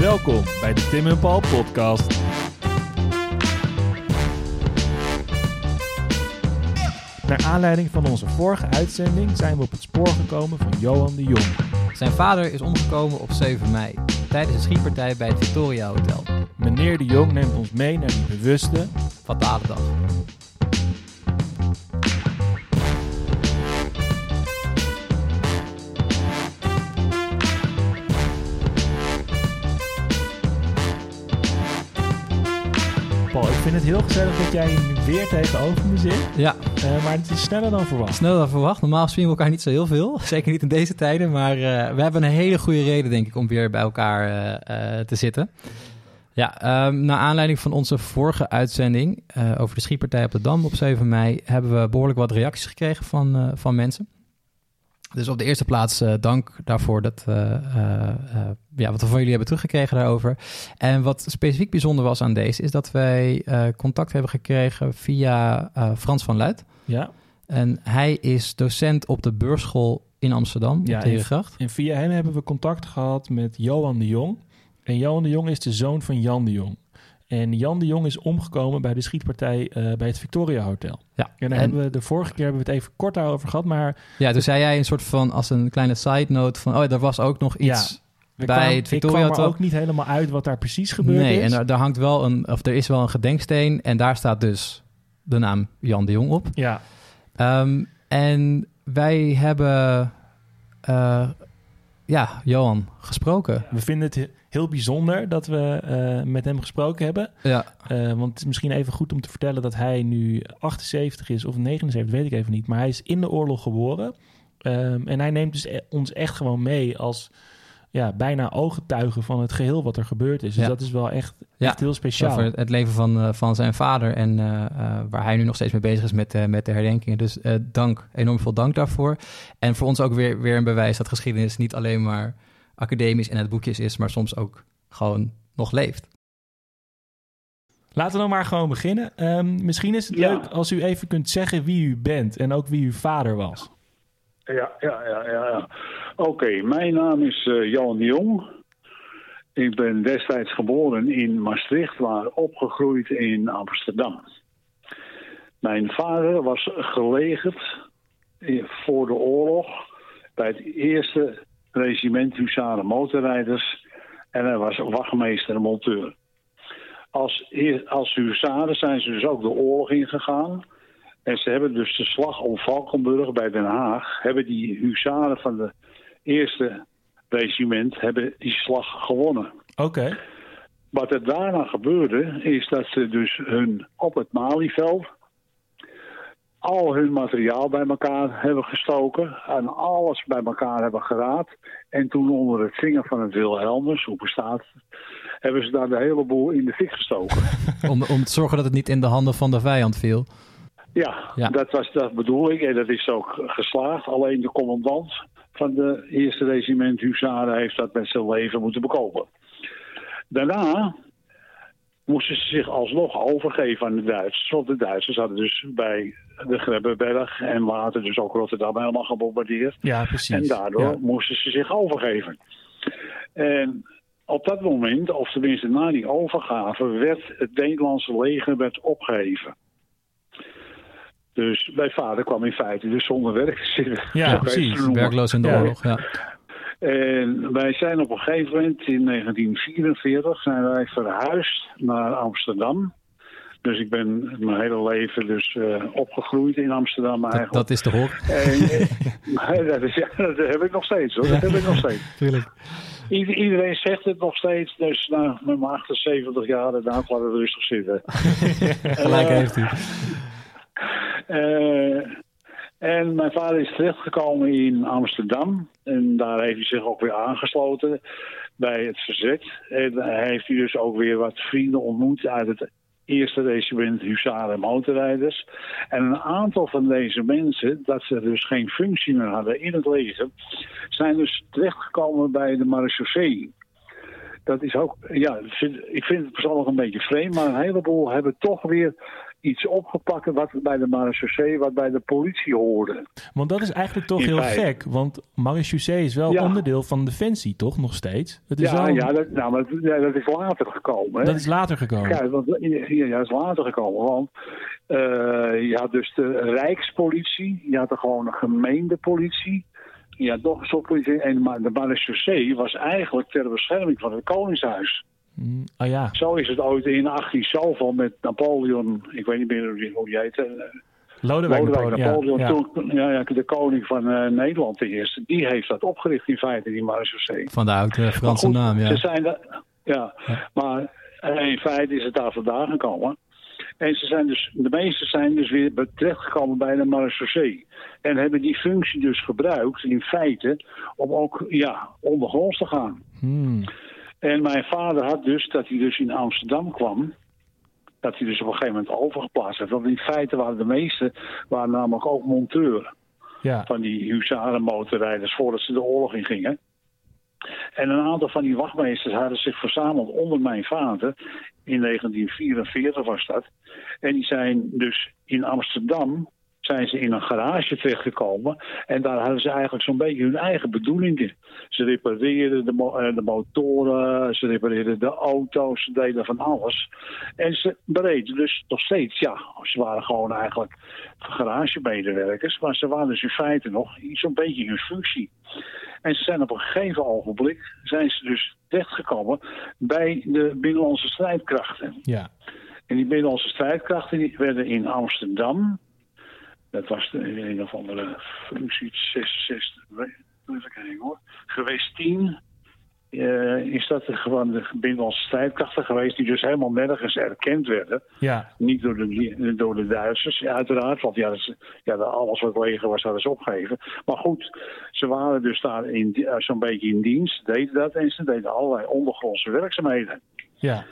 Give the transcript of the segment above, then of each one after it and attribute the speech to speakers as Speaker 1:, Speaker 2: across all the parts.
Speaker 1: Welkom bij de Tim en Paul podcast. Naar aanleiding van onze vorige uitzending zijn we op het spoor gekomen van Johan de Jong.
Speaker 2: Zijn vader is omgekomen op 7 mei tijdens een schietpartij bij het Victoria Hotel.
Speaker 1: Meneer de Jong neemt ons mee naar die bewuste,
Speaker 2: Fatale dag.
Speaker 1: Vind het heel gezellig dat jij weer tegenover me zit.
Speaker 2: Ja,
Speaker 1: Eh, maar het is sneller dan verwacht.
Speaker 2: sneller dan verwacht. Normaal zien we elkaar niet zo heel veel. Zeker niet in deze tijden. Maar eh, we hebben een hele goede reden, denk ik, om weer bij elkaar eh, te zitten. Ja, ehm, naar aanleiding van onze vorige uitzending over de schietpartij op de Dam op 7 mei... hebben we behoorlijk wat reacties gekregen van, van mensen. Dus op de eerste plaats eh, dank daarvoor dat, eh, ja, wat we van jullie hebben teruggekregen daarover. En wat specifiek bijzonder was aan deze... is dat wij contact hebben gekregen via Frans van Luid...
Speaker 1: Ja,
Speaker 2: En hij is docent op de beurschool in Amsterdam,
Speaker 1: Ja,
Speaker 2: op de Herengracht.
Speaker 1: en via hem hebben we contact gehad met Johan de Jong. En Johan de Jong is de zoon van Jan de Jong. En Jan de Jong is omgekomen bij de schietpartij eh, bij het Victoria Hotel.
Speaker 2: Ja,
Speaker 1: En daar
Speaker 2: en-
Speaker 1: hebben we de vorige keer hebben we het even kort daarover gehad, maar
Speaker 2: ja, toen zei jij een soort van, als een kleine side note van, oh, er was ook nog iets...
Speaker 1: we
Speaker 2: Bij
Speaker 1: kwam-
Speaker 2: het Victoria
Speaker 1: ik kwam er ook niet helemaal uit wat daar precies gebeurd
Speaker 2: nee,
Speaker 1: is.
Speaker 2: en daar, daar hangt wel een, of er is wel een gedenksteen en daar staat dus de naam Jan de Jong op.
Speaker 1: Ja,
Speaker 2: Ehm, en wij hebben, eh, ja, Johan gesproken.
Speaker 1: we vinden het he- heel bijzonder dat we eh, met hem gesproken hebben.
Speaker 2: Ja,
Speaker 1: Eh, want het is misschien even goed om te vertellen dat hij nu 78 is of 79, weet ik even niet. Maar hij is in de oorlog geboren. Ehm, en hij neemt dus e- ons echt gewoon mee als ja, bijna ooggetuigen van het geheel wat er gebeurd is. Dus
Speaker 2: Ja.
Speaker 1: dat is wel echt,
Speaker 2: Ja,
Speaker 1: echt heel speciaal.
Speaker 2: over het, het leven van, eh, van zijn vader en eh, eh, waar hij nu nog steeds mee bezig is met, eh, met de herdenkingen. Dus eh, dank, enorm veel dank daarvoor. En voor ons ook weer, weer een bewijs dat geschiedenis niet alleen maar academisch en het boekjes is, maar soms ook gewoon nog leeft.
Speaker 1: Laten we dan maar gewoon beginnen. Ehm, misschien is het
Speaker 3: Ja.
Speaker 1: leuk als u even kunt zeggen wie u bent en ook wie uw vader was.
Speaker 3: Ja, ja, ja, ja. ja. Oké, mijn naam is eh, Jan Jong. Ik ben destijds geboren in Maastricht, maar opgegroeid in Amsterdam. Mijn vader was gelegerd voor de oorlog bij het eerste regiment Husaren motorrijders en hij was wachtmeester en monteur. Als, als huzaren zijn ze dus ook de oorlog ingegaan. En ze hebben dus de slag om Valkenburg bij Den Haag, hebben die huzaren van de eerste regiment, hebben die slag gewonnen.
Speaker 1: Oké,
Speaker 3: Wat er daarna gebeurde, is dat ze dus hun op het Malieveld al hun materiaal bij elkaar hebben gestoken en alles bij elkaar hebben geraapt. En toen onder het vinger van het Wilhelmus, hoe bestaat het, hebben ze daar de hele boel in de fik gestoken.
Speaker 2: Om, om te zorgen dat het niet in de handen van de vijand viel.
Speaker 3: Ja,
Speaker 2: Ja.
Speaker 3: Dat, was, dat bedoel ik en dat is ook geslaagd. Alleen de commandant van de eerste regiment Huzaren heeft dat met zijn leven moeten bekopen. Daarna moesten ze zich alsnog overgeven aan de Duitsers. Want de Duitsers hadden dus bij de Grebbeberg en later dus ook Rotterdam helemaal gebombardeerd.
Speaker 1: ja precies.
Speaker 3: En daardoor
Speaker 1: Ja.
Speaker 3: moesten ze zich overgeven. En op dat moment, of tenminste na die overgave, werd het Nederlandse leger werd opgeheven. Dus mijn vader kwam in feite dus zonder werk te zitten.
Speaker 1: Ja, precies.
Speaker 2: Werkloos in de
Speaker 1: Ja.
Speaker 2: oorlog, ja.
Speaker 3: En wij zijn op een gegeven moment in 1944 zijn wij verhuisd naar Amsterdam. Dus ik ben mijn hele leven dus eh, opgegroeid in Amsterdam eigenlijk.
Speaker 2: dat is horen.
Speaker 3: En, eh, dat, is, ja, dat heb ik nog steeds hoor. Dat heb ik nog steeds.
Speaker 2: Tuurlijk.
Speaker 3: Ieder- iedereen zegt het nog steeds. Dus nou, met mijn 78 jaar, inderdaad, laat het rustig zitten.
Speaker 2: Gelijk
Speaker 3: Eh,
Speaker 2: heeft hij.
Speaker 3: Eh, en mijn vader is terechtgekomen in Amsterdam. En daar heeft hij zich ook weer aangesloten bij het verzet. En heeft hij dus ook weer wat vrienden ontmoet uit het eerste regiment Huzaren en motorrijders. En een aantal van deze mensen, dat ze dus geen functie meer hadden in het leger, zijn dus terechtgekomen bij de marechaussee. dat is ook, ja, ik vind het persoonlijk een beetje vreemd, maar een heleboel hebben toch weer iets opgepakt wat bij de marechaussee, wat bij de politie hoorde.
Speaker 1: Want dat is eigenlijk toch heel gek, want marechaussee is wel onderdeel van Defensie, toch, nog steeds?
Speaker 3: Het is ja, ja, dat, nou, maar dat, dat is later gekomen. Hè?
Speaker 1: Dat is later gekomen?
Speaker 3: Ja, want, ja, dat is later gekomen, want uh, je had dus de Rijkspolitie, je had er gewoon een gemeentepolitie, ja, nog een soort politie. En maar de marechaussee was eigenlijk ter bescherming van het Koningshuis.
Speaker 1: Mm, oh ja.
Speaker 3: Zo is het ooit in 18 zoveel met Napoleon, ik weet niet meer hoe die heet. Uh,
Speaker 1: Lodewijk Napoleon,
Speaker 3: Napoleon ja, toen, ja. ja, de koning van uh, Nederland de eerste. Die heeft dat opgericht in feite, die marechaussee.
Speaker 2: Van de oude Franse naam, ja.
Speaker 3: Ze zijn de, ja, maar in feite is het daar vandaan gekomen. En ze zijn dus, de meesten zijn dus weer terechtgekomen bij de marechaussee. En hebben die functie dus gebruikt, in feite, om ook ja, ondergronds te gaan.
Speaker 1: Hmm.
Speaker 3: En mijn vader had dus, dat hij dus in Amsterdam kwam, dat hij dus op een gegeven moment overgeplaatst werd. Want in feite waren de meesten waren namelijk ook monteur.
Speaker 1: Ja.
Speaker 3: Van die huzarenmotorrijders voordat ze de oorlog in gingen. En een aantal van die wachtmeesters hadden zich verzameld onder mijn vader. In 1944 was dat. En die zijn dus in Amsterdam zijn ze in een garage terechtgekomen. En daar hadden ze eigenlijk zo'n beetje hun eigen bedoelingen. Ze repareerden de, eh, de, motoren, ze repareerden de auto's, ze deden van alles. En ze bereden dus nog steeds, ja, ze waren gewoon eigenlijk garagemedewerkers. Maar ze waren dus in feite nog zo'n beetje hun functie. En ze zijn op een gegeven ogenblik, zijn ze dus terechtgekomen bij de binnenlandse strijdkrachten.
Speaker 1: Ja.
Speaker 3: En die binnenlandse strijdkrachten die werden in Amsterdam dat was de, een of andere functie 66, even kijken hoor. Geweest 10 uh, eh, is dat gewoon de binnenlandse strijdkrachten geweest die dus helemaal nergens erkend werden.
Speaker 1: Ja.
Speaker 3: Niet door de, door de Duitsers, uiteraard, want ja, ja, alles wat leger was hadden ze opgegeven. Maar goed, ze waren dus daar in, zo'n beetje in dienst, deden dat en ze deden allerlei ondergrondse werkzaamheden.
Speaker 1: Ja.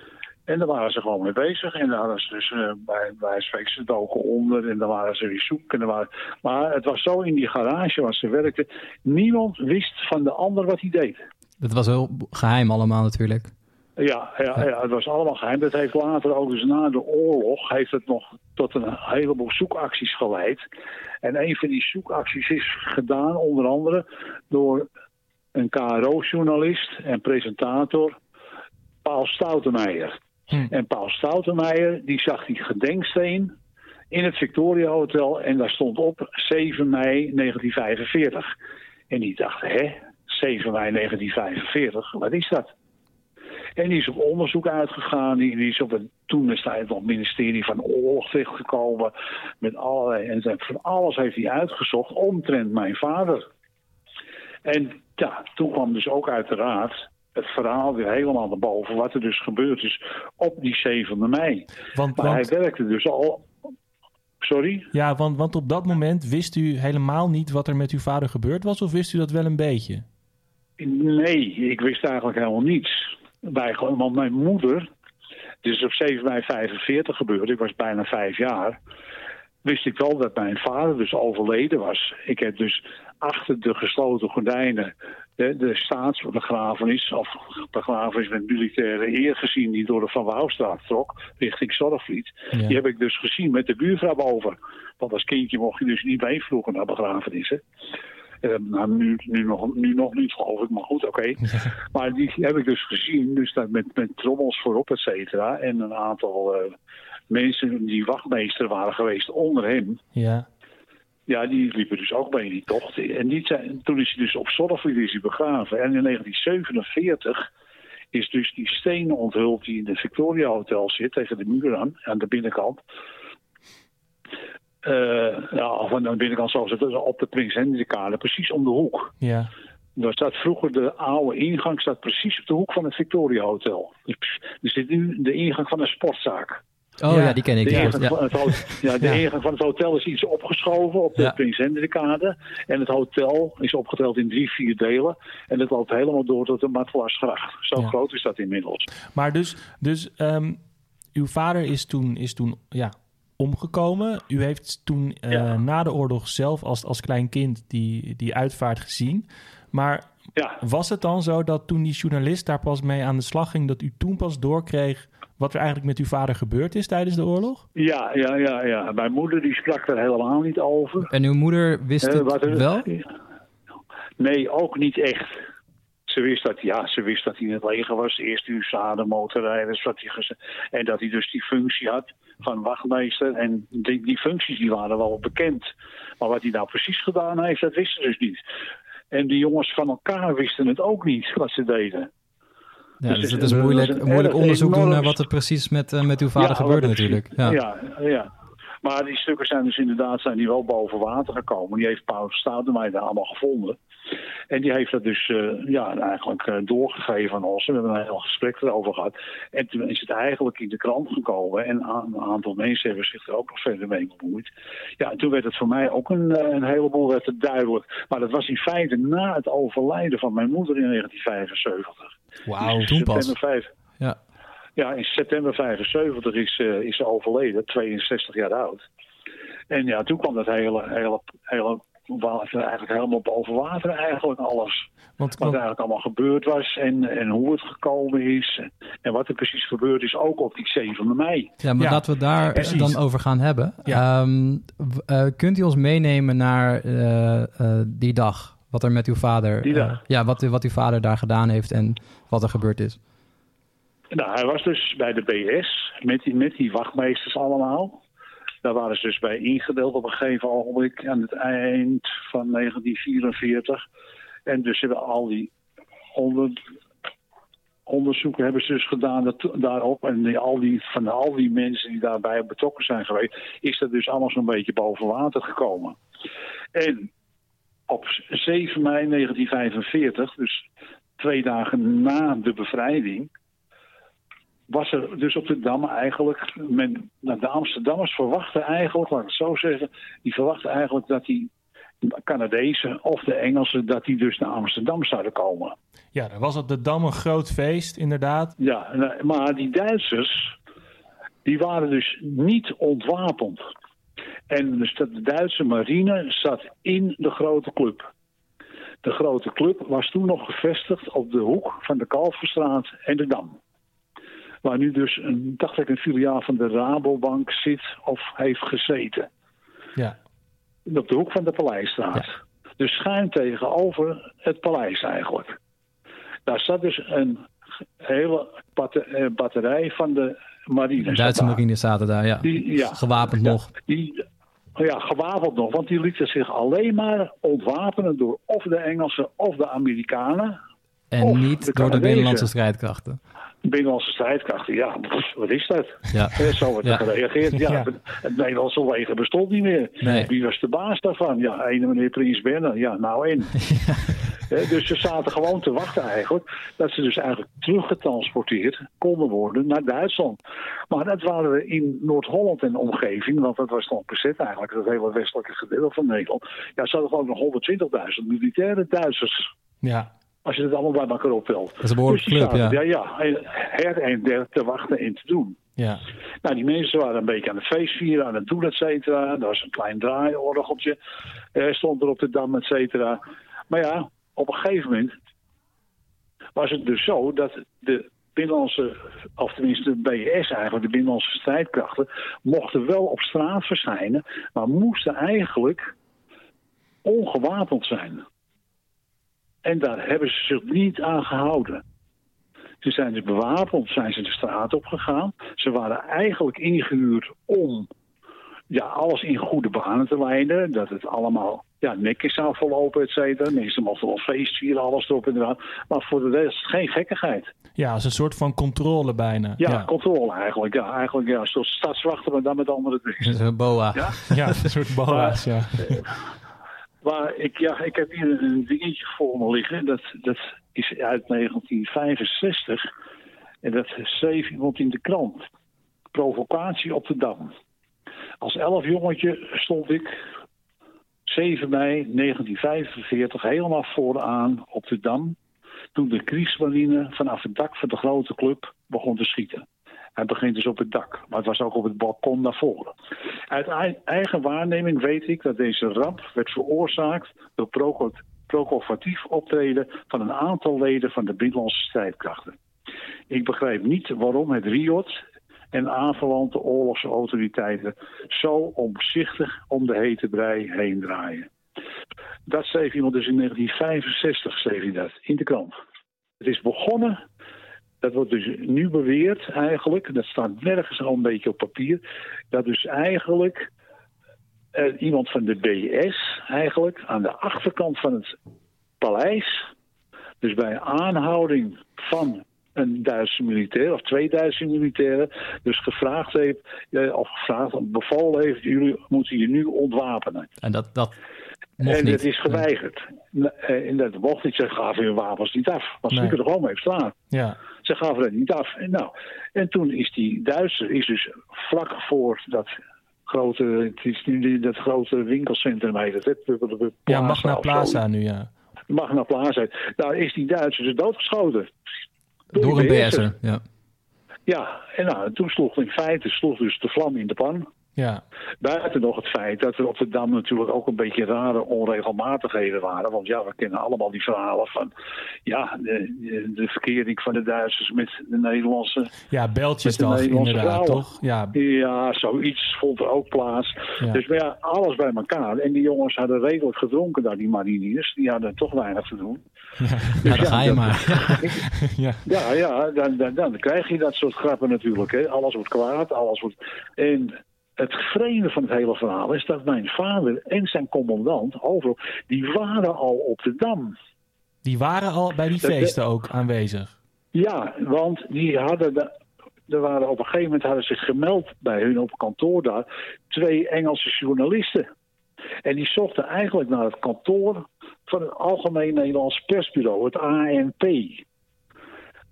Speaker 3: En daar waren ze gewoon mee bezig. En daar hadden ze dus uh, bij, bij ze doken onder. En dan waren ze weer zoek. En waren... Maar het was zo in die garage waar ze werkten. Niemand wist van de ander wat hij deed.
Speaker 2: Dat was heel geheim allemaal natuurlijk.
Speaker 3: Ja, ja, ja, het was allemaal geheim. Dat heeft later ook dus na de oorlog heeft het nog tot een heleboel zoekacties geleid. En een van die zoekacties is gedaan onder andere door een KRO-journalist en presentator Paul Stoutenmeijer.
Speaker 1: Hm.
Speaker 3: En Paul Stoutenmeijer die zag die gedenksteen in het Victoria Hotel en daar stond op 7 mei 1945. En die dacht, hè, 7 mei 1945, wat is dat? En die is op onderzoek uitgegaan. Die, is op het toen is hij het ministerie van Oorlog terechtgekomen. Met allerlei, en van alles heeft hij uitgezocht omtrent mijn vader. En ja, toen kwam dus ook uiteraard het verhaal weer helemaal naar boven. Wat er dus gebeurd is op die 7e mei.
Speaker 1: Want,
Speaker 3: maar hij werkte dus al. Sorry?
Speaker 1: Ja, want, want op dat moment wist u helemaal niet wat er met uw vader gebeurd was, of wist u dat wel een beetje?
Speaker 3: Nee, ik wist eigenlijk helemaal niets. Bij, want mijn moeder, dit is op 7 mei 45 gebeurd, ik was bijna vijf jaar. Wist ik wel dat mijn vader dus overleden was. Ik heb dus achter de gesloten gordijnen de, de staatsbegrafenis, of begrafenis met militaire eer gezien, die door de Van Wouwstraat trok, richting Zorgvliet. Die heb ik dus gezien met de buurvrouw boven. Want als kindje mocht je dus niet meevloegen naar begrafenissen. Uh, nou, nu, nu, nog, nu nog niet, geloof ik, maar goed, oké. Maar die heb ik dus gezien, dus met, met trommels voorop, et cetera. En een aantal uh, mensen die wachtmeester waren geweest onder hem.
Speaker 1: Ja.
Speaker 3: Ja, die liepen dus ook bij die tocht. En die zijn, toen is hij dus op Zorgvliet begraven. En in 1947 is dus die steen onthuld die in de Victoria Hotel zit, tegen de muur aan, aan de binnenkant. Uh, ja, of aan de binnenkant zoals het op de Prins Hendrikade, precies om de hoek.
Speaker 1: Ja.
Speaker 3: Daar staat vroeger de oude ingang staat precies op de hoek van het Victoria Hotel. Dus er zit nu de ingang van een sportzaak.
Speaker 2: Oh ja, die ken ik.
Speaker 3: De, ingang, ja. Van het, ja, de ingang van het hotel is iets opgeschoven op de Prins Hendrikade. En het hotel is opgeteld in drie, vier delen. En het loopt helemaal door tot de Matlasgracht. Zo groot is dat inmiddels.
Speaker 1: Maar dus, dus um, uw vader is toen, is toen ja, omgekomen. U heeft toen uh, na de oorlog zelf als, als klein kind die, die uitvaart gezien. Maar
Speaker 3: Ja.
Speaker 1: Was het dan zo dat toen die journalist daar pas mee aan de slag ging, dat u toen pas doorkreeg wat er eigenlijk met uw vader gebeurd is tijdens de oorlog?
Speaker 3: Ja, ja, ja, ja. Mijn moeder die sprak er helemaal niet over.
Speaker 2: En uw moeder wist
Speaker 3: Eh,
Speaker 2: het
Speaker 3: er-
Speaker 2: wel?
Speaker 3: Nee, ook niet echt. Ze wist dat, ja, ze wist dat hij in het leger was, eerst USADA motorrijder, dat hij en dat hij dus die functie had van wachtmeester. En die, die functies die waren wel bekend. Maar wat hij nou precies gedaan heeft, dat wisten ze dus niet. En die jongens van elkaar wisten het ook niet, wat ze deden.
Speaker 2: Ja,
Speaker 3: Dus
Speaker 2: dus
Speaker 3: het
Speaker 2: is moeilijk,
Speaker 3: een
Speaker 2: moeilijk onderzoek doen naar wat er precies met, eh, met uw vader
Speaker 3: Ja,
Speaker 2: gebeurde natuurlijk. Ja.
Speaker 3: Ja, ja. Maar die stukken zijn dus inderdaad zijn die wel boven water gekomen. Die heeft Paul Stoutenmeijer daar allemaal gevonden. En die heeft dat dus eh, ja, eigenlijk eh, doorgegeven aan ons. We hebben een heel gesprek erover gehad. En toen is het eigenlijk in de krant gekomen. En een aantal mensen hebben zich er ook nog verder mee bemoeid. Ja, en toen werd het voor mij ook een, eh, een heleboel werd het duidelijk. Maar dat was in feite na het overlijden van mijn moeder in 1975.
Speaker 2: Wauw,
Speaker 3: Dus
Speaker 2: toen pas.
Speaker 3: september 5.
Speaker 2: Ja.
Speaker 3: Ja, in september 75 is, is ze overleden, 62 jaar oud. En ja, toen kwam dat hele, hele, hele eigenlijk helemaal boven water eigenlijk alles.
Speaker 1: Want,
Speaker 3: Wat eigenlijk allemaal gebeurd was en, en hoe het gekomen is. En wat er precies gebeurd is, ook op die 7 mei.
Speaker 2: Ja, maar
Speaker 1: Ja,
Speaker 2: laten we het daar
Speaker 1: precies.
Speaker 2: dan over gaan hebben.
Speaker 1: Ja.
Speaker 2: Ehm, eh, kunt u ons meenemen naar eh, eh, die dag? Wat er met uw vader...
Speaker 3: Die dag?
Speaker 2: eh, ja, wat, wat uw vader daar gedaan heeft en wat er gebeurd is.
Speaker 3: Nou, hij was dus bij de BS met die, met die wachtmeesters allemaal. Daar waren ze dus bij ingedeeld op een gegeven ogenblik aan het eind van 1944. En dus hebben al die onder, onderzoeken hebben ze dus gedaan dat, daarop. En die, al die, van al die mensen die daarbij betrokken zijn geweest, is dat dus allemaal zo'n beetje boven water gekomen. En op 7 mei 1945, dus twee dagen na de bevrijding, was er dus op de Dam eigenlijk. Men, nou, de Amsterdammers verwachten eigenlijk, laat ik het zo zeggen, die verwachten eigenlijk dat die Canadezen of de Engelsen, dat die dus naar Amsterdam zouden komen.
Speaker 1: ja, dan was op de Dam een groot feest, inderdaad.
Speaker 3: Ja, eh, maar die Duitsers, die waren dus niet ontwapend. En dus de Duitse marine zat in de grote club. De grote club was toen nog gevestigd op de hoek van de Kalverstraat en de Dam. Waar nu dus, een, dacht ik, een filiaal van de Rabobank zit of heeft gezeten.
Speaker 1: Ja,
Speaker 3: Op de hoek van de Paleisstraat. Dus schuin tegenover het paleis eigenlijk. Daar zat dus een hele eh, batterij van de marine.
Speaker 2: Duitse marine zaten daar, ja.
Speaker 3: Die, ja,
Speaker 2: Gewapend
Speaker 3: ja,
Speaker 2: nog.
Speaker 3: Die, ja, gewapend nog. Want die lieten zich alleen maar ontwapenen door of de Engelsen of de Amerikanen.
Speaker 2: En niet
Speaker 3: de
Speaker 2: door de binnenlandse strijdkrachten.
Speaker 3: Binnenlandse strijdkrachten. Ja, pff, wat is dat?
Speaker 2: Ja.
Speaker 3: Zo wordt er
Speaker 2: Ja.
Speaker 3: gereageerd. Ja,
Speaker 1: Ja.
Speaker 3: Het Nederlandse leger bestond niet meer.
Speaker 2: Nee.
Speaker 3: Wie was de baas daarvan? Ja, ene meneer Prins Bernhard. Ja, nou en. Eh, Dus ze zaten gewoon te wachten eigenlijk. Dat ze dus eigenlijk teruggetransporteerd konden worden naar Duitsland. Maar dat waren we in Noord-Holland en omgeving. Want dat was nog bezet eigenlijk. Het hele westelijke gedeelte van Nederland. Ja, ze hadden gewoon nog 120.000 militaire Duitsers.
Speaker 1: ja,
Speaker 3: Als je het allemaal bij elkaar optelt.
Speaker 2: Dat is een behoorlijke
Speaker 3: Dus
Speaker 2: club, ja.
Speaker 3: ja, ja, her en der te wachten en te doen.
Speaker 1: ja.
Speaker 3: Nou, die mensen waren een beetje aan het feestvieren, aan het doen, et cetera. Er was een klein draaiorgeltje, eh, stond er op de dam, et cetera. Maar ja, op een gegeven moment was het dus zo dat de binnenlandse, of tenminste de BS eigenlijk, de binnenlandse strijdkrachten, mochten wel op straat verschijnen, maar moesten eigenlijk ongewapend zijn. En daar hebben ze zich niet aan gehouden. Ze zijn dus bewapend, zijn ze de straat op gegaan. Ze waren eigenlijk ingehuurd om ja, alles in goede banen te leiden. Dat het allemaal ja, netjes zou verlopen, et cetera. Mensen mochten wel feest vieren, alles erop en eraan. Maar voor de rest geen gekkigheid.
Speaker 1: ja, als een soort van controle bijna.
Speaker 3: Ja,
Speaker 1: ja.
Speaker 3: controle eigenlijk. Ja, eigenlijk ja, zoals stadswachten, maar dan met andere
Speaker 2: Dat
Speaker 3: dingen.
Speaker 2: een boa.
Speaker 3: Ja?
Speaker 1: Ja, een soort boa's, ja.
Speaker 3: Maar ik, ja, ik heb hier een dingetje voor me liggen. Dat, dat is uit 1965. En dat schreef iemand in de krant. Provocatie op de Dam. Als elf jongetje stond ik 7 mei 1945 helemaal vooraan op de Dam. Toen de Kriegsmarine vanaf het dak van de grote club begon te schieten. Hij begint dus op het dak, maar het was ook op het balkon naar voren. Uit ei- eigen waarneming weet ik dat deze ramp werd veroorzaakt door provo- provocatief optreden van een aantal leden van de Binnenlandse strijdkrachten. Ik begrijp niet waarom het Riot en aanverwante oorlogsautoriteiten zo omzichtig om de hete brei heen draaien. Dat schreef iemand dus in 1965, schreef in de krant. Het is begonnen, dat wordt dus nu beweerd eigenlijk, dat staat nergens al een beetje op papier, dat dus eigenlijk uh, iemand van de BS eigenlijk aan de achterkant van het paleis, dus bij aanhouding van een Duitse militair of twee Duitse militairen, dus gevraagd heeft, uh, of gevraagd, bevolen heeft, jullie moeten je nu ontwapenen.
Speaker 2: En dat, dat
Speaker 3: en het is geweigerd. En dat mocht niet. Ze gaven hun wapens niet af. Want ze nee. er gewoon mee staan.
Speaker 1: Ja.
Speaker 3: Ze gaven het niet af. En, nou, en toen is die Duitser is dus vlak voor dat grote, het is nu dat grote winkelcentrum heet het.
Speaker 1: ja, Magna Plaza nu, ja.
Speaker 3: Magna Plaza. Daar is die Duitser dus doodgeschoten.
Speaker 2: Door, Door een BS'er, ja.
Speaker 3: Ja, en nou, toen sloeg in feite sloeg dus de vlam in de pan.
Speaker 1: Ja.
Speaker 3: Buiten nog het feit dat er op de Dam natuurlijk ook een beetje rare onregelmatigheden waren. Want ja, we kennen allemaal die verhalen van ja, de, de verkering van de Duitsers met de Nederlandse.
Speaker 1: Ja, Beltjesdag inderdaad, vrouwen. toch?
Speaker 3: Ja. ja, zoiets vond er ook plaats. Ja. Dus maar ja, alles bij elkaar. En die jongens hadden redelijk gedronken daar, die mariniers. Die hadden toch weinig te doen.
Speaker 2: Ja, dus ja, dan ga je maar.
Speaker 3: ja, ja, ja dan, dan, dan, krijg je dat soort grappen natuurlijk. Hè. Alles wordt kwaad, alles wordt... En het vreemde van het hele verhaal is dat mijn vader en zijn commandant, overal, die waren al op de Dam.
Speaker 1: Die waren al bij die feesten ook aanwezig?
Speaker 3: Ja, want die hadden... De, er waren op een gegeven moment hadden zich gemeld bij hun op kantoor daar twee Engelse journalisten. En die zochten eigenlijk naar het kantoor van het Algemeen Nederlands Persbureau, het ANP.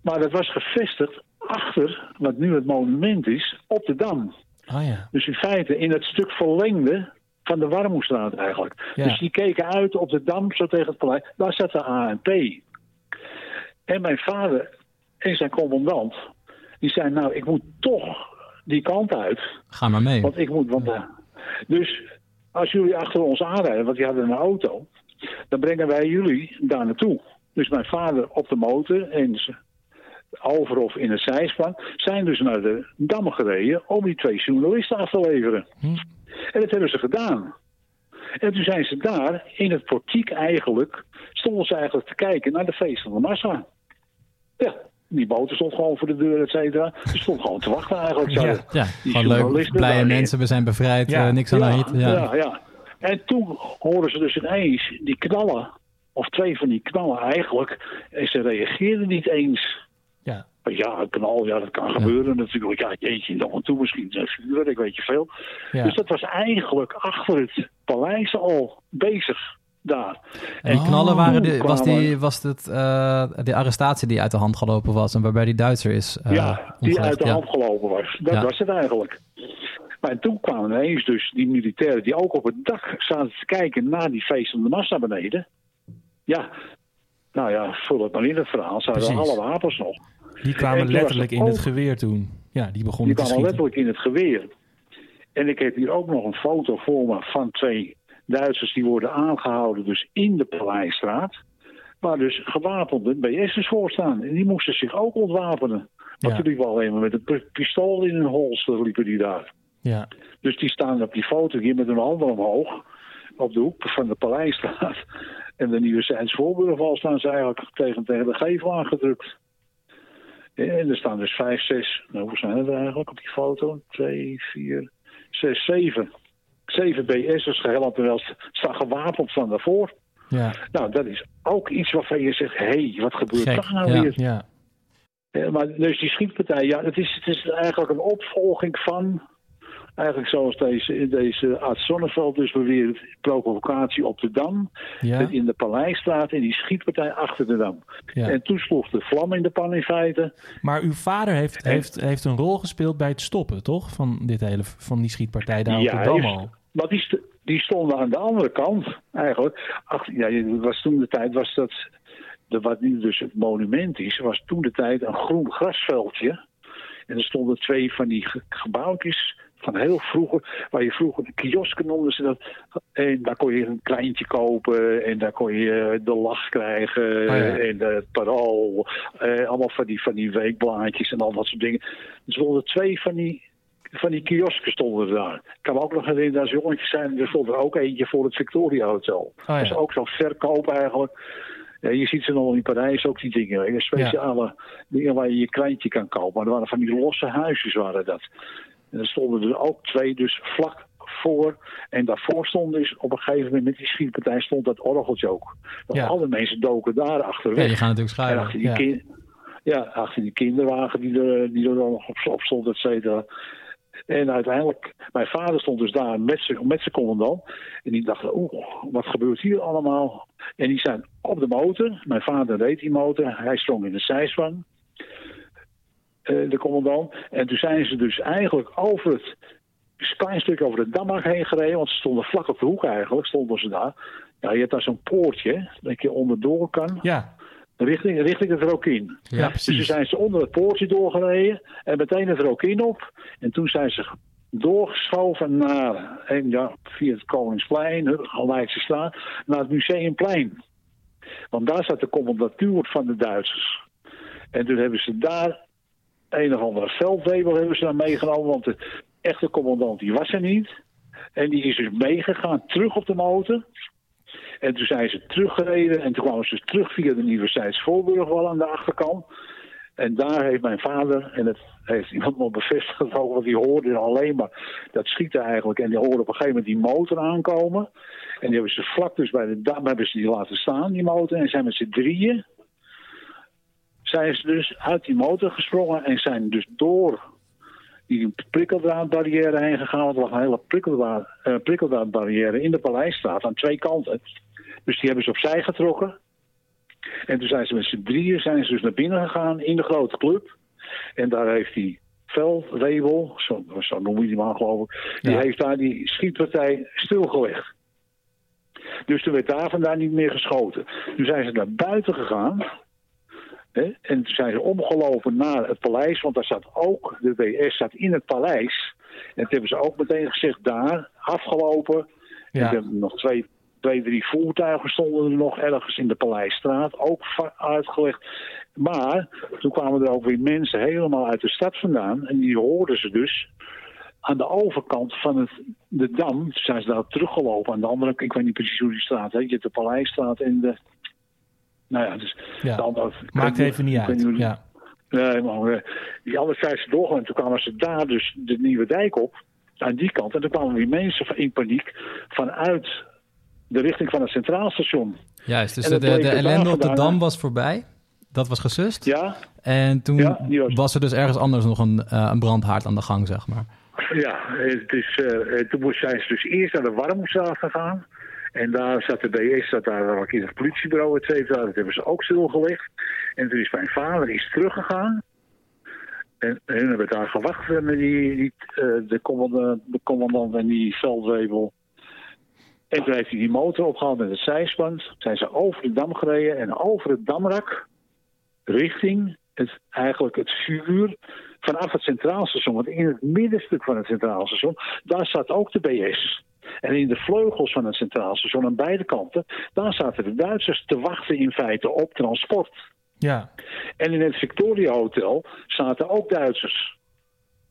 Speaker 3: Maar dat was gevestigd achter, wat nu het monument is, op de Dam.
Speaker 1: Oh ja.
Speaker 3: Dus in feite in het stuk verlengde van de Warmoestraat eigenlijk.
Speaker 1: Ja.
Speaker 3: Dus die keken uit op de Dam, zo tegen het paleis. Daar zat de ANP. En mijn vader en zijn commandant, die zei nou, ik moet toch die kant uit.
Speaker 2: Ga maar mee.
Speaker 3: Want ik moet, want, ja. Dus als jullie achter ons aanrijden, want die hadden een auto, dan brengen wij jullie daar naartoe. Dus mijn vader op de motor en over of in het zijspan, zijn dus naar de Dam gereden om die twee journalisten af te leveren.
Speaker 1: Hm.
Speaker 3: En dat hebben ze gedaan. En toen zijn ze daar, in het portiek eigenlijk, stonden ze eigenlijk te kijken naar de feest van de massa. Ja, die boter stond gewoon voor de deur, et cetera. Ze stond gewoon te wachten eigenlijk. Zo.
Speaker 2: Ja, ja gewoon leuk, blije mensen, we zijn bevrijd,
Speaker 1: Ja.
Speaker 2: uh, niks aan
Speaker 3: ja,
Speaker 2: hand. Ja.
Speaker 3: ja, ja. En toen hoorden ze dus ineens die knallen, of twee van die knallen eigenlijk, en ze reageerden niet eens.
Speaker 1: Ja.
Speaker 3: Ja, een knal, ja, dat kan gebeuren natuurlijk. Ja, jeetje, nog en toe misschien een ik weet je veel. Dus dat was eigenlijk achter het paleis al bezig daar.
Speaker 2: En
Speaker 1: Oh,
Speaker 2: knallen waren de, was, die, was het, eh, de arrestatie die uit de hand gelopen was en waarbij die Duitser is eh,
Speaker 3: ja, die uit de
Speaker 2: Ja.
Speaker 3: hand gelopen was. Dat
Speaker 2: Ja.
Speaker 3: was het eigenlijk. Maar toen kwamen ineens dus die militairen die ook op het dak zaten te kijken naar die feestende massa beneden. Ja, nou ja, vul het maar in het verhaal. Ze hadden alle wapens nog.
Speaker 1: Die kwamen
Speaker 3: toen
Speaker 1: letterlijk in het geweer toen. Ja, die begonnen
Speaker 3: Die
Speaker 1: te
Speaker 3: kwamen
Speaker 1: schieten.
Speaker 3: letterlijk in het geweer. En ik heb hier ook nog een foto voor me van twee Duitsers die worden aangehouden dus in de Paleisstraat. Waar dus gewapende BS'ers voor staan. En die moesten zich ook ontwapenen.
Speaker 1: Ja.
Speaker 3: Die liepen alleen maar met een pi- pistool in hun holster liepen die daar.
Speaker 1: Ja,
Speaker 3: Dus die staan op die foto hier met hun handen omhoog. Op de hoek van de Paleisstraat. En de Nieuwe Zijds Voorburgwal staan ze eigenlijk tegen, tegen de gevel aangedrukt. En er staan dus vijf, zes, nou, hoe zijn het er eigenlijk op die foto? Twee, vier, zes, zeven. Zeven BS'ers terwijl ze staan gewapend van daarvoor.
Speaker 1: ja,
Speaker 3: Nou, dat is ook iets waarvan je zegt, hé, hey, wat gebeurt daar nou
Speaker 2: ja.
Speaker 3: weer?
Speaker 1: ja.
Speaker 3: Ja, maar dus die schietpartij, ja, het is, het is eigenlijk een opvolging van, eigenlijk zoals deze, deze Art Sonneveld dus beweert, provocatie op de Dam,
Speaker 1: ja,
Speaker 3: in de Paleisstraat en die schietpartij achter de Dam.
Speaker 1: ja.
Speaker 3: En toen sloeg de vlam in de pan in feite.
Speaker 1: Maar uw vader heeft,
Speaker 3: En-
Speaker 1: heeft, heeft een rol gespeeld bij het stoppen, toch? Van, dit hele, van die schietpartij daar op de Dam
Speaker 3: heeft-
Speaker 1: al.
Speaker 3: Maar die, st- die stonden aan de andere kant eigenlijk. Ach, ja, was toen de tijd was dat, de, wat nu dus het monument is, was toen de tijd een groen grasveldje. En er stonden twee van die ge- gebouwtjes van heel vroeger, waar je vroeger de kiosken noemden ze dat. En daar kon je een kleintje kopen en daar kon je de lach krijgen
Speaker 1: Oh ja.
Speaker 3: en het parool. eh, allemaal van die, van die weekblaadjes en al dat soort dingen. Er stonden twee van die, van die kiosken stonden daar. Ik kan me ook nog herinneren als jongetje zijn, er stond er ook eentje voor het Victoria Hotel.
Speaker 1: Oh ja.
Speaker 3: Dat is ook zo'n verkoop eigenlijk. Ja, je ziet ze nog in Parijs ook die dingen. Speciale dingen waar je je kleintje kan kopen. Maar er waren van die losse huisjes waren dat. En er stonden er ook twee dus vlak voor. En daarvoor stond dus op een gegeven moment met die schietpartij stond dat orgeltje ook. Dat
Speaker 1: Ja.
Speaker 3: alle mensen doken daar achter
Speaker 2: Ja, die gaan natuurlijk
Speaker 3: en
Speaker 2: schuilen.
Speaker 3: achter die,
Speaker 1: Ja.
Speaker 3: kin- ja, achter die kinderwagen die er, die er dan nog op, stond, et cetera. En uiteindelijk, mijn vader stond dus daar met zijn met zijn commandant. En die dacht, oeh, wat gebeurt hier allemaal? En die zijn op de motor. Mijn vader reed die motor. Hij sprong in de zijspan. Eh, de commandant. En toen zijn ze dus eigenlijk over het klein stuk over de Dammark heen gereden. Want ze stonden vlak op de hoek eigenlijk, stonden ze daar. Ja, je hebt daar zo'n poortje, dat je onderdoor kan.
Speaker 1: Ja,
Speaker 3: Richting, richting het Rokin.
Speaker 1: ja,
Speaker 2: Ja.
Speaker 3: Dus toen
Speaker 1: precies.
Speaker 3: zijn ze onder het poortje doorgereden en meteen het Rokin op. En toen zijn ze doorgeschoven naar, en ja, via het Koningsplein, Gelijkse straat, naar het Museumplein. Want daar zat de commandatuur van de Duitsers. En toen hebben ze daar een of andere veldwebel hebben ze dan meegenomen, want de echte commandant die was er niet. En die is dus meegegaan terug op de motor. En toen zijn ze teruggereden en toen kwamen ze terug via de Universiteits Voorburgwal aan de achterkant. En daar heeft mijn vader, en dat heeft iemand nog bevestigd ook, want die hoorde alleen maar dat schieten eigenlijk. En die hoorden op een gegeven moment die motor aankomen. En die hebben ze vlak dus bij de dam hebben ze die laten staan, die motor. En zijn met z'n drieën, zijn ze dus uit die motor gesprongen en zijn dus door die prikkeldraadbarrière heen gegaan. Want er lag een hele prikkeldraad, eh, prikkeldraadbarrière in de Paleisstraat aan twee kanten. Dus die hebben ze opzij getrokken. En toen zijn ze met z'n drieën zijn ze dus naar binnen gegaan in de grote club. En daar heeft die veldwebel, zo, zo noem je die maar geloof ik, die
Speaker 1: Ja.
Speaker 3: heeft daar die schietpartij stilgelegd. Dus toen werd daar vandaan niet meer geschoten. Toen zijn ze naar buiten gegaan. En toen zijn ze omgelopen naar het paleis, want daar zat ook, de WS zat in het paleis. En toen hebben ze ook meteen gezegd daar, afgelopen. En
Speaker 1: Ja.
Speaker 3: er hebben nog twee, twee, drie voertuigen stonden er nog ergens in de Paleisstraat, ook uitgelegd. Maar toen kwamen er ook weer mensen helemaal uit de stad vandaan. En die hoorden ze dus aan de overkant van het, de dam. Toen zijn ze daar teruggelopen aan de andere Ik weet niet precies hoe die straat heet. Je hebt de Paleisstraat en de... Nou ja, dus
Speaker 1: Ja.
Speaker 3: ik
Speaker 1: Maakt even niet uit. Ja.
Speaker 3: Nee, maar eh, die andere zijn ze doorgegaan. Toen kwamen ze daar dus de Nieuwe Dijk op. Aan die kant. En toen kwamen die mensen van- in paniek vanuit de richting van het Centraal Station.
Speaker 2: Juist, dus de, de ellende op de Dam was voorbij. Dat was gesust.
Speaker 3: Ja,
Speaker 2: En toen
Speaker 3: Ja, was-
Speaker 2: was er dus ergens anders nog een, eh, een brandhaard aan de gang, zeg maar.
Speaker 3: ja het is, eh, toen moest- zijn ze dus eerst naar de Warmoestraat gegaan. En daar zat de BS, zat daar ook in het politiebureau, et cetera. Dat hebben ze ook stilgelegd. En toen is mijn vader is teruggegaan. En, hun hebben daar gewacht eh, met die, die, eh, de, commandant, de en die veldwebel. En toen heeft hij die motor opgehaald met het zijspan. Zijn ze over de dam gereden en over het damrak richting het, eigenlijk het vuur vanaf het Centraal Station. Want in het middenstuk van het Centraal Station, daar zat ook de BS. En in de vleugels van het Centraal Station aan beide kanten, daar zaten de Duitsers te wachten in feite op transport.
Speaker 1: Ja.
Speaker 3: En in het Victoria Hotel zaten ook Duitsers.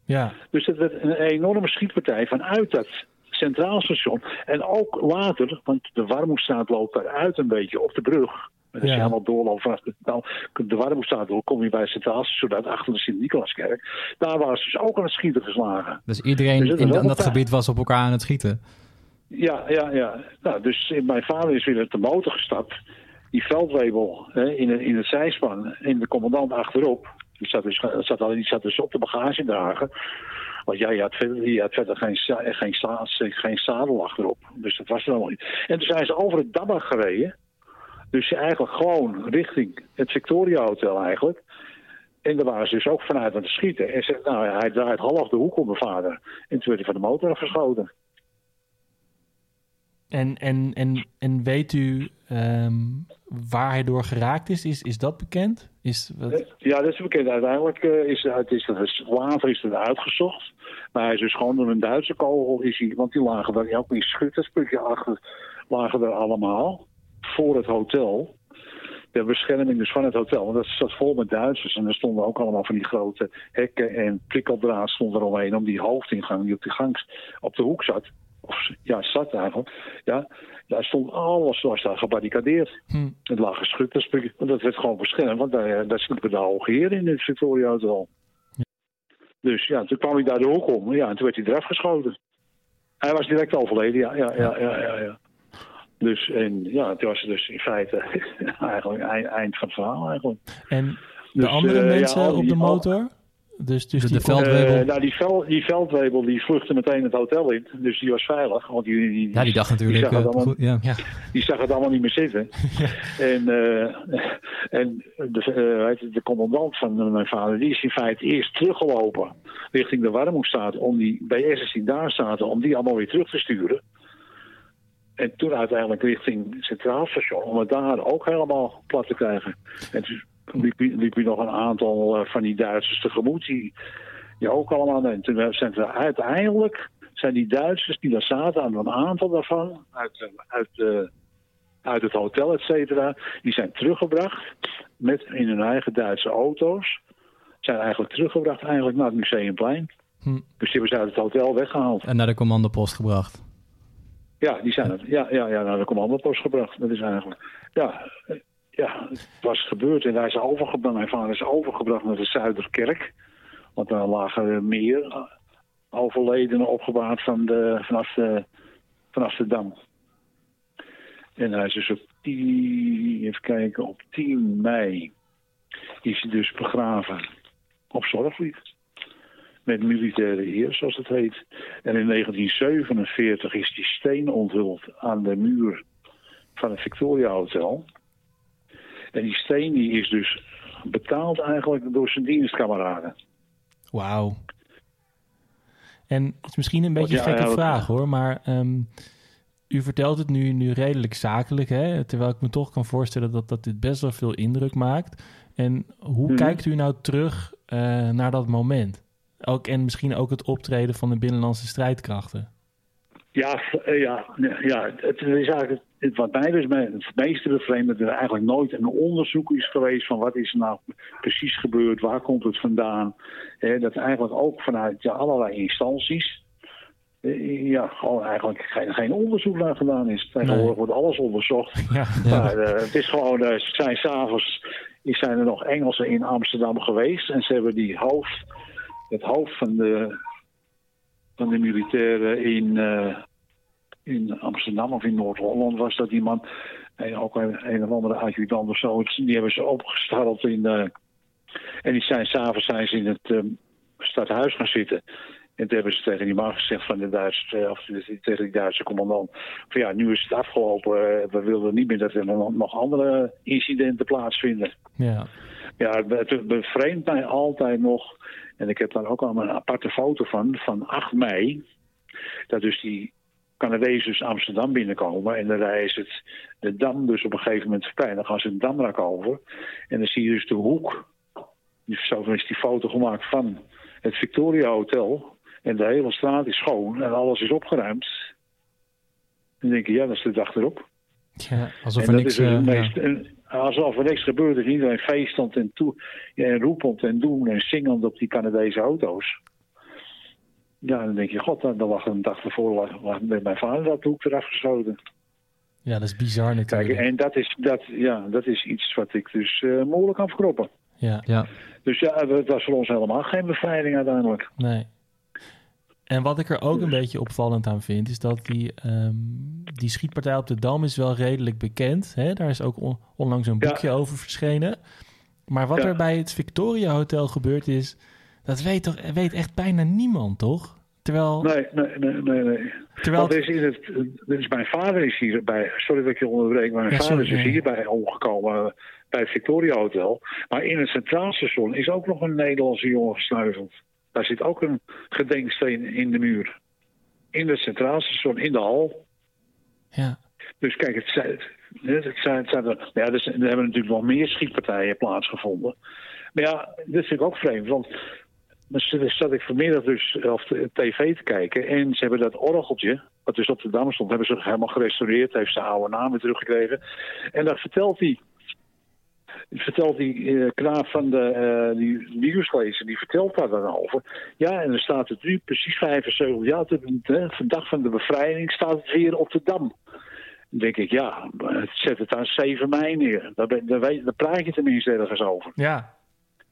Speaker 1: Ja.
Speaker 3: Dus het werd een enorme schietpartij vanuit dat Centraal Station. En ook later, want de Warmoestraat loopt daaruit een beetje op de brug. En als
Speaker 1: Ja.
Speaker 3: je helemaal doorloopt vanaf de, nou, de Warmoestraat door, kom je bij het Centraal Station uit achter de Sint-Nicolaaskerk. Daar waren ze dus ook aan het schieten geslagen.
Speaker 2: Dus iedereen
Speaker 3: Dus
Speaker 2: in, in dat gebied was op elkaar aan het schieten.
Speaker 3: Ja, ja, ja. Nou, dus mijn vader is weer uit de motor gestapt. Die veldwebel hè, in, het, in zijspan en de commandant achterop. Die zat dus, zat, al- die zat dus op de bagagedrager. Want jij had verder, had verder geen, za- geen, geen zadel achterop. Dus dat was er allemaal niet. En toen zijn ze over het Dabba gereden. Dus eigenlijk gewoon richting het Victoria Hotel eigenlijk. En daar waren ze dus ook vanuit aan het schieten. En ze, nou, hij draait half de hoek op mijn vader. En toen werd hij van de motor afgeschoten.
Speaker 1: En, en, en, en weet u ehm, waar hij door geraakt is? Is, is dat bekend? Is, wat...
Speaker 3: Ja, dat is bekend. Uiteindelijk uh, is, het, is het later is het uitgezocht. Maar hij is dus gewoon door een Duitse kogel. Is want die lagen daar ook in schutterspukje achter. Lagen er allemaal. Voor het hotel. De bescherming dus van het hotel. Want dat zat vol met Duitsers. En er stonden ook allemaal van die grote hekken en prikkeldraad stond er omheen. Om die hoofdingang die op de gang op de hoek zat of ja, zat eigenlijk, ja, daar stond alles was daar gebarricadeerd. Hm. Het lag geschut, dat werd gewoon beschermd, want daar, daar sliepen de hoge heren in het Victoria Hotel. Ja. Dus ja, toen kwam hij daar de hoek om, ja, en toen werd hij eraf geschoten. Hij was direct overleden, ja, ja, ja, ja, ja. ja. Dus en ja, toen was het dus in feite eigenlijk eind, eind van het verhaal eigenlijk.
Speaker 1: En de dus, andere uh, mensen ja, op de motor? Dus, dus
Speaker 2: de,
Speaker 1: die
Speaker 2: veldwebel?
Speaker 3: Uh, nou, die, vel, die veldwebel die vluchtte meteen het hotel in. Dus die was veilig. Want die, die,
Speaker 2: ja, die dacht natuurlijk...
Speaker 3: Die zag,
Speaker 2: uh,
Speaker 3: het, allemaal,
Speaker 2: goed, ja. Ja.
Speaker 3: die zag het allemaal niet meer zitten. en uh, en de, de commandant van mijn vader... die is in feite eerst teruggelopen richting de Warmoestraat... om die BS'ers die daar zaten... om die allemaal weer terug te sturen. En toen uiteindelijk richting het Centraal Station... om het daar ook helemaal plat te krijgen. En toen liep, liep je nog een aantal uh, van die Duitsers tegemoet. Die, die ook allemaal. En toen zijn we uiteindelijk zijn die Duitsers die daar zaten, aan een aantal daarvan, uit, uit, uh, uit het hotel, et cetera, die zijn teruggebracht met in hun eigen Duitse auto's. Zijn eigenlijk teruggebracht eigenlijk naar het Museumplein. Hm. Dus die hebben ze uit het hotel weggehaald.
Speaker 2: En naar de commandopost gebracht.
Speaker 3: Ja, die zijn het. Ja, ja, ja, naar de commandopost gebracht. Dat is eigenlijk. Ja, ja, het was gebeurd en hij is overgebracht. Mijn vader is overgebracht naar de Zuiderkerk. Want daar lagen meer overledenen opgebaard van de, vanaf, de, Dam. En hij is dus op 10, even kijken, op 10 mei is hij dus begraven op Zorgvliet. Met militaire eer, zoals het heet. En in 1947 is die steen onthuld aan de muur van het Victoria Hotel. En die steen die is dus betaald eigenlijk door zijn dienstkameraden.
Speaker 1: Wauw. En het is misschien een beetje een gekke ja, vraag hoor, maar um, u vertelt het nu, nu redelijk zakelijk, hè? terwijl ik me toch kan voorstellen dat, dat dit best wel veel indruk maakt. En hoe hmm. kijkt u nou terug uh, naar dat moment? Ook, en misschien ook het optreden van de binnenlandse strijdkrachten?
Speaker 3: Ja, ja, ja het is eigenlijk wat mij dus het meeste bevreemd dat er eigenlijk nooit een onderzoek is geweest van wat is er nou precies gebeurd, waar komt het vandaan. dat eigenlijk ook vanuit ja, allerlei instanties eh, ja, gewoon eigenlijk geen, geen onderzoek naar gedaan is. Tegenwoordig nee. wordt alles onderzocht. Ja, Maar uh, het is gewoon, uh, ze zijn s'avonds zijn er nog Engelsen in Amsterdam geweest en ze hebben die hoofd, het hoofd van de, van de militairen in, uh, in Amsterdam of in Noord-Holland was dat iemand. En ook een, een of andere adjudant of zo. Die hebben ze opgesteld in. Uh, en die zijn s'avonds zijn ze in het um, stadhuis gaan zitten. En toen hebben ze tegen die man gezegd van de Duitse, eh, of tegen die Duitse commandant. Van ja, nu is het afgelopen. Uh, we willen niet meer dat er nog andere incidenten plaatsvinden.
Speaker 1: Ja.
Speaker 3: Ja, het bevreemdt mij altijd nog. En ik heb daar ook al een aparte foto van, van 8 mei. Dat dus die Canadezen dus Amsterdam binnenkomen. En dan ze het, de dam dus op een gegeven moment voorbij. Dan gaan ze een damrak over. En dan zie je dus de hoek. Zo is die foto gemaakt van het Victoria Hotel. En de hele straat is schoon en alles is opgeruimd. Dan denk je, ja, dat is de dag erop.
Speaker 1: Ja, alsof er niks...
Speaker 3: Uh, meest, en, alsof er niks gebeurt. is iedereen feestend en, toe, en roepend en doen en zingend op die Canadese auto's. Ja, dan denk je, god, dan lag een dag ervoor lag, met mijn vader dat hoek eraf geschoten.
Speaker 1: Ja, dat is bizar natuurlijk.
Speaker 3: Kijk, en dat is, dat, ja, dat is iets wat ik dus uh, moeilijk kan verkroppen.
Speaker 1: Ja. ja.
Speaker 3: Dus ja, het was voor ons helemaal geen bevrijding uiteindelijk.
Speaker 1: Nee. En wat ik er ook een beetje opvallend aan vind, is dat die, um, die schietpartij op de Dam is wel redelijk bekend. Hè? Daar is ook on onlangs een boekje ja. over verschenen. Maar wat ja. er bij het Victoria Hotel gebeurd is, dat weet, toch, weet echt bijna niemand, toch? Terwijl...
Speaker 3: Nee, nee, nee, nee. nee.
Speaker 1: Terwijl...
Speaker 3: is in het, dus mijn vader is hierbij, sorry dat ik je onderbreek, maar mijn ja, vader sorry, is dus hierbij omgekomen bij het Victoria Hotel. Maar in het Centraal Station is ook nog een Nederlandse jongen gesneuveld. Daar zit ook een gedenksteen in de muur. In het Centraal Station, in de hal.
Speaker 1: Ja.
Speaker 3: Dus kijk, het zijn, het zijn, het zijn er, ja, dus, er hebben natuurlijk nog meer schietpartijen plaatsgevonden. Maar ja, dit vind ik ook vreemd, want dan zat ik vanmiddag dus op de tv te kijken en ze hebben dat orgeltje, wat dus op de Dam stond, hebben ze helemaal gerestaureerd, heeft zijn oude naam weer teruggekregen. En dan vertelt hij vertelt die uh, knaap van de uh, die nieuwslezer, die vertelt daar dan over. Ja, en dan staat het nu precies 75 jaar, de, de dag van de bevrijding, staat het weer op de Dam. Dan denk ik, ja, zet het aan 7 mei neer. Daar, daar, daar praat je tenminste ergens over.
Speaker 1: Ja,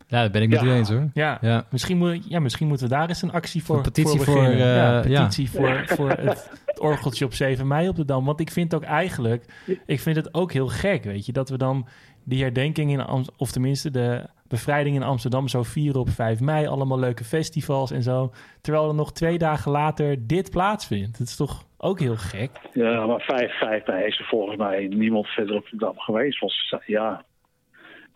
Speaker 2: ja, dat ben ik met
Speaker 1: ja.
Speaker 2: u eens hoor.
Speaker 1: Ja,
Speaker 2: Ja.
Speaker 1: Misschien, moet, ja, misschien moeten we daar eens een actie voor
Speaker 2: Een petitie
Speaker 1: voor beginnen.
Speaker 2: voor, eh,
Speaker 1: ja,
Speaker 2: ja.
Speaker 1: petitie voor, voor het, het orgeltje op 7 mei op de Dam. Want ik vind ook eigenlijk, ik vind het ook heel gek, weet je, dat we dan die herdenking in Am of tenminste de bevrijding in Amsterdam zo vieren op 5 mei, allemaal leuke festivals en zo, terwijl er nog twee dagen later dit plaatsvindt. Het is toch ook heel gek.
Speaker 3: Ja, maar 5, 5 mei is er volgens mij niemand verder op de Dam geweest. Was, ja,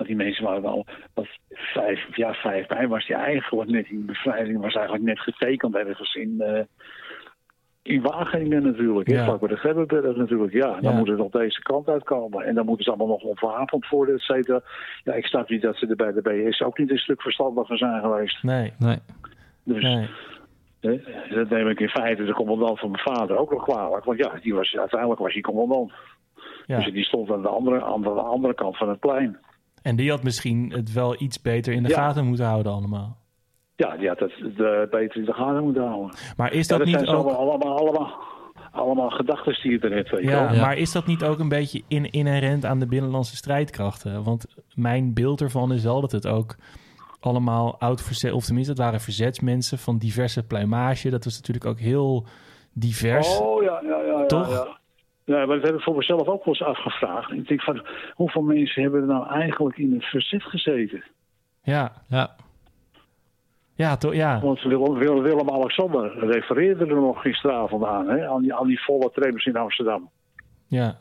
Speaker 3: die mensen waren wel. Dat vijf, ja, 5 mei was die eigenlijk net die bevrijding was eigenlijk net getekend ergens in. Uh, in Wageningen natuurlijk,
Speaker 1: Ja.
Speaker 3: ja. vlak bij de Grebbeberg natuurlijk. Ja, dan
Speaker 1: Ja.
Speaker 3: moet het op deze kant uitkomen. En dan moeten ze allemaal nog ontwapend worden, et cetera. Ja, ik snap niet dat ze er bij de BS ook niet een stuk verstandiger zijn geweest.
Speaker 1: Nee,
Speaker 2: Nee.
Speaker 3: Dus
Speaker 1: nee.
Speaker 3: hè, dat neem ik in feite de commandant van mijn vader ook nog kwalijk. Want ja, die was, uiteindelijk was hij commandant.
Speaker 1: Ja.
Speaker 3: Dus die stond aan de, andere, aan de andere kant van het plein.
Speaker 1: En die had misschien het wel iets beter in de
Speaker 3: Ja.
Speaker 1: gaten moeten houden allemaal.
Speaker 3: Ja, die had het de, beter in de gaten moeten houden.
Speaker 1: Maar is
Speaker 3: Ja,
Speaker 1: dat
Speaker 3: dat zijn
Speaker 1: niet
Speaker 3: zo
Speaker 1: ook...
Speaker 3: allemaal, allemaal, allemaal gedachten die je er net weet.
Speaker 1: Ja. maar is dat niet ook een beetje in, inherent aan de binnenlandse strijdkrachten? Want mijn beeld ervan is wel dat het ook allemaal oud verzet, of tenminste, het waren verzetsmensen van diverse pluimage. Dat was natuurlijk ook heel divers.
Speaker 3: Oh ja, ja, ja. ja
Speaker 1: Toch?
Speaker 3: Ja. Ja, maar dat heb ik voor mezelf ook wel eens afgevraagd. Ik denk van, hoeveel mensen hebben er nou eigenlijk in het verzet gezeten?
Speaker 1: Ja,
Speaker 2: Ja.
Speaker 1: Ja, toch? Ja,
Speaker 3: Want Willem, Willem, Willem-Alexander refereerde er nog gisteravond aan, hè? Aan, die, aan die volle trainers in Amsterdam.
Speaker 1: ja.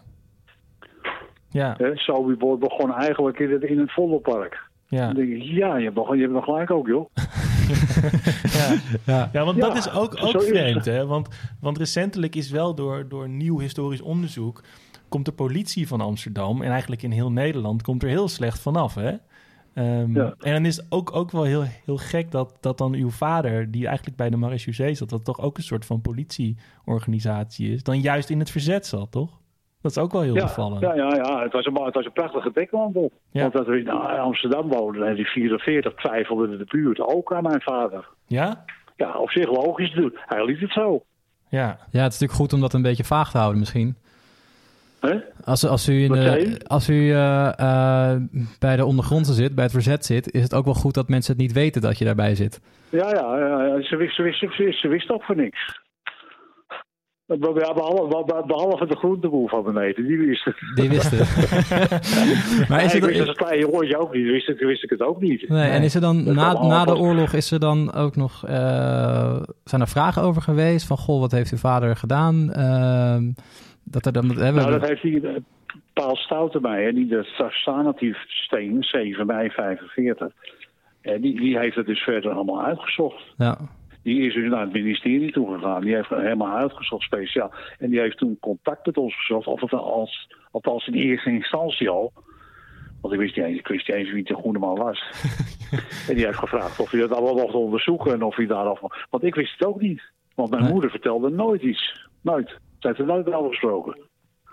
Speaker 1: Ja,
Speaker 3: Hè? Sobibor begon eigenlijk in het, in het Vondelpark.
Speaker 1: ja.
Speaker 3: Dan denk ik, ja, je hebt, nog, je hebt nog gelijk ook, joh.
Speaker 1: ja.
Speaker 2: Ja.
Speaker 1: Ja, want
Speaker 3: Ja,
Speaker 1: dat is ook, ook vreemd, hè? Want, want recentelijk is wel door, door nieuw historisch onderzoek... komt de politie van Amsterdam en eigenlijk in heel Nederland... komt er heel slecht vanaf, hè? Ehm,
Speaker 3: Ja.
Speaker 1: En dan is het ook, ook wel heel, heel gek dat, dat dan uw vader... die eigenlijk bij de marechaussee zat... dat toch ook een soort van politieorganisatie is... dan juist in het verzet zat, toch? Dat is ook wel heel
Speaker 3: Ja,
Speaker 1: opvallend.
Speaker 3: ja, ja, ja. Het, was een, het was een prachtige dekmantel.
Speaker 1: Ja.
Speaker 3: Want dat we in Amsterdam woonden en die 44 twijfelde de buurt ook aan mijn vader.
Speaker 1: Ja?
Speaker 3: Ja, op zich logisch doen. Hij liet het zo.
Speaker 1: Ja.
Speaker 2: ja, het is natuurlijk goed om dat een beetje vaag te houden misschien. Als, als u, in de, als u eh, eh, bij de ondergrondse zit, bij het verzet zit, is het ook wel goed dat mensen het niet weten dat je daarbij zit.
Speaker 3: Ja, ja. Ze, wist, ze, wist, ze, wist, wist ook van niks. Ja, behalve, behalve- de groenteboer van beneden, die wist het.
Speaker 2: Die wisten. maar is
Speaker 3: ik wist
Speaker 2: het,
Speaker 3: als klein jongetje ook niet, wist, ik, wist ik het ook niet.
Speaker 2: nee, en is er dan
Speaker 3: Dat
Speaker 2: na, na de oorlog is er dan ook nog eh, zijn er vragen over geweest van goh, wat heeft uw vader gedaan? Dat er dan
Speaker 3: Nou, dat heeft hij eh, Paul Stouten bij, hè, die de sanatief steen, 7 mei 45. Eh, die, die heeft het dus verder allemaal uitgezocht.
Speaker 2: ja.
Speaker 3: Die is dus naar het ministerie toegegaan. Die heeft helemaal uitgezocht speciaal. En die heeft toen contact met ons gezocht. Of het als, althans in eerste instantie al. Want ik wist niet eens, ik wist niet eens wie de goede man was. en die heeft gevraagd of hij dat allemaal mocht onderzoeken. En of hij daarof... Want ik wist het ook niet. Want mijn
Speaker 2: Nee.
Speaker 3: moeder vertelde nooit iets. Nooit. Ze heeft er nooit over gesproken.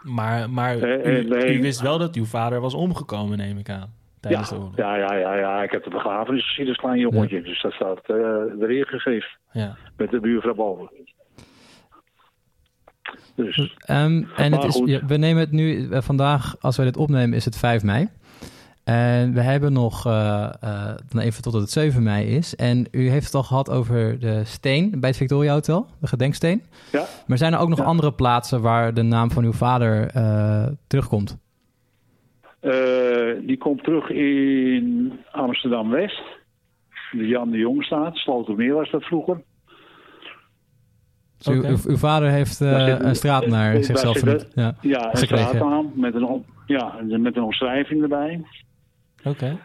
Speaker 1: Maar, maar
Speaker 3: Eh,
Speaker 1: u,
Speaker 3: eh, nee.
Speaker 1: u wist wel dat uw vader was omgekomen, neem ik aan.
Speaker 3: Ja,
Speaker 1: Tijdens de oorlog.
Speaker 3: ja, ja, ja, ja. Ik heb de begrafenis gezien als klein jongetje. Dus dat staat eh erin gegeven.
Speaker 1: Ja.
Speaker 3: Met de buurvrouw boven. Dus...
Speaker 2: Ehm, en het is, we nemen het nu, vandaag, als wij dit opnemen, is het 5 mei. En we hebben nog eh, eh, dan even tot het 7 mei is. En u heeft het al gehad over de steen bij het Victoria Hotel, de gedenksteen.
Speaker 3: Ja.
Speaker 2: Maar zijn er ook nog
Speaker 3: Ja.
Speaker 2: andere plaatsen waar de naam van uw vader eh, terugkomt?
Speaker 3: Eh, die komt terug in Amsterdam-West. De Jan de Jongstraat. Slotermeer was dat vroeger.
Speaker 2: Dus uw-
Speaker 1: Oké.
Speaker 2: uw, uw vader heeft eh,
Speaker 3: zit-
Speaker 2: een straat naar zichzelf
Speaker 3: zit
Speaker 2: vernoemd. Ja.
Speaker 3: Ja, een straatnaam met een, ja, met een omschrijving erbij.
Speaker 1: Oké.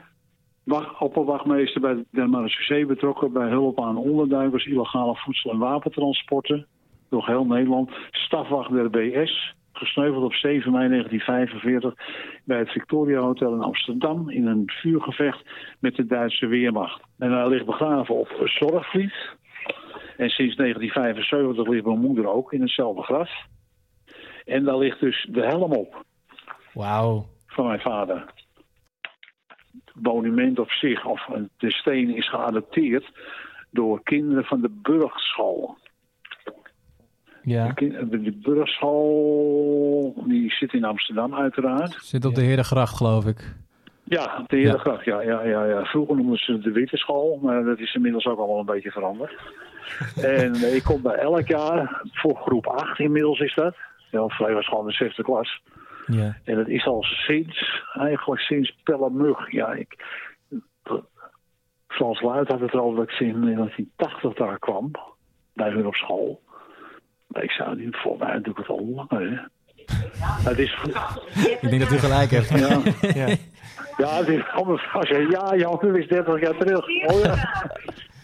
Speaker 3: Opperwachtmeester bij de marechaussee betrokken bij hulp aan onderduikers, illegale voedsel- en wapentransporten door heel Nederland. Stafwacht der BS, gesneuveld op 7 mei 1945 bij het Victoria Hotel in Amsterdam in een vuurgevecht met de Duitse Weermacht. En hij ligt begraven op Zorgvliet. En sinds 1975 ligt mijn moeder ook in hetzelfde graf. En daar ligt dus de helm op
Speaker 1: Wauw.
Speaker 3: van mijn vader. Monument op zich, of de steen, is geadopteerd door kinderen van de Burgschool.
Speaker 1: Ja.
Speaker 3: De, de, Burgschool, die zit in Amsterdam uiteraard.
Speaker 2: Zit op de Herengracht, geloof ik.
Speaker 3: Ja, de Herengracht, ja. Ja, ja, ja. Vroeger noemden ze het de Witte School, maar dat is inmiddels ook allemaal een beetje veranderd. en eh, ik kom daar elk jaar, voor groep 8 inmiddels is dat. Ja, was gewoon de zesde klas.
Speaker 1: Ja.
Speaker 3: En dat is al sinds, eigenlijk sinds Pellemug. Ja, ik, Frans Luit had het erover dat ik sinds 1980 daar kwam, bij hun op school. Maar ik zou niet, voor mij doe ik het al langer, hè. Het is,
Speaker 2: Ik denk dat u gelijk hebt.
Speaker 3: ja,
Speaker 1: Ja.
Speaker 3: ja, het is gewoon als je, ja, Jan, dat is 30 jaar terug. Oh ja,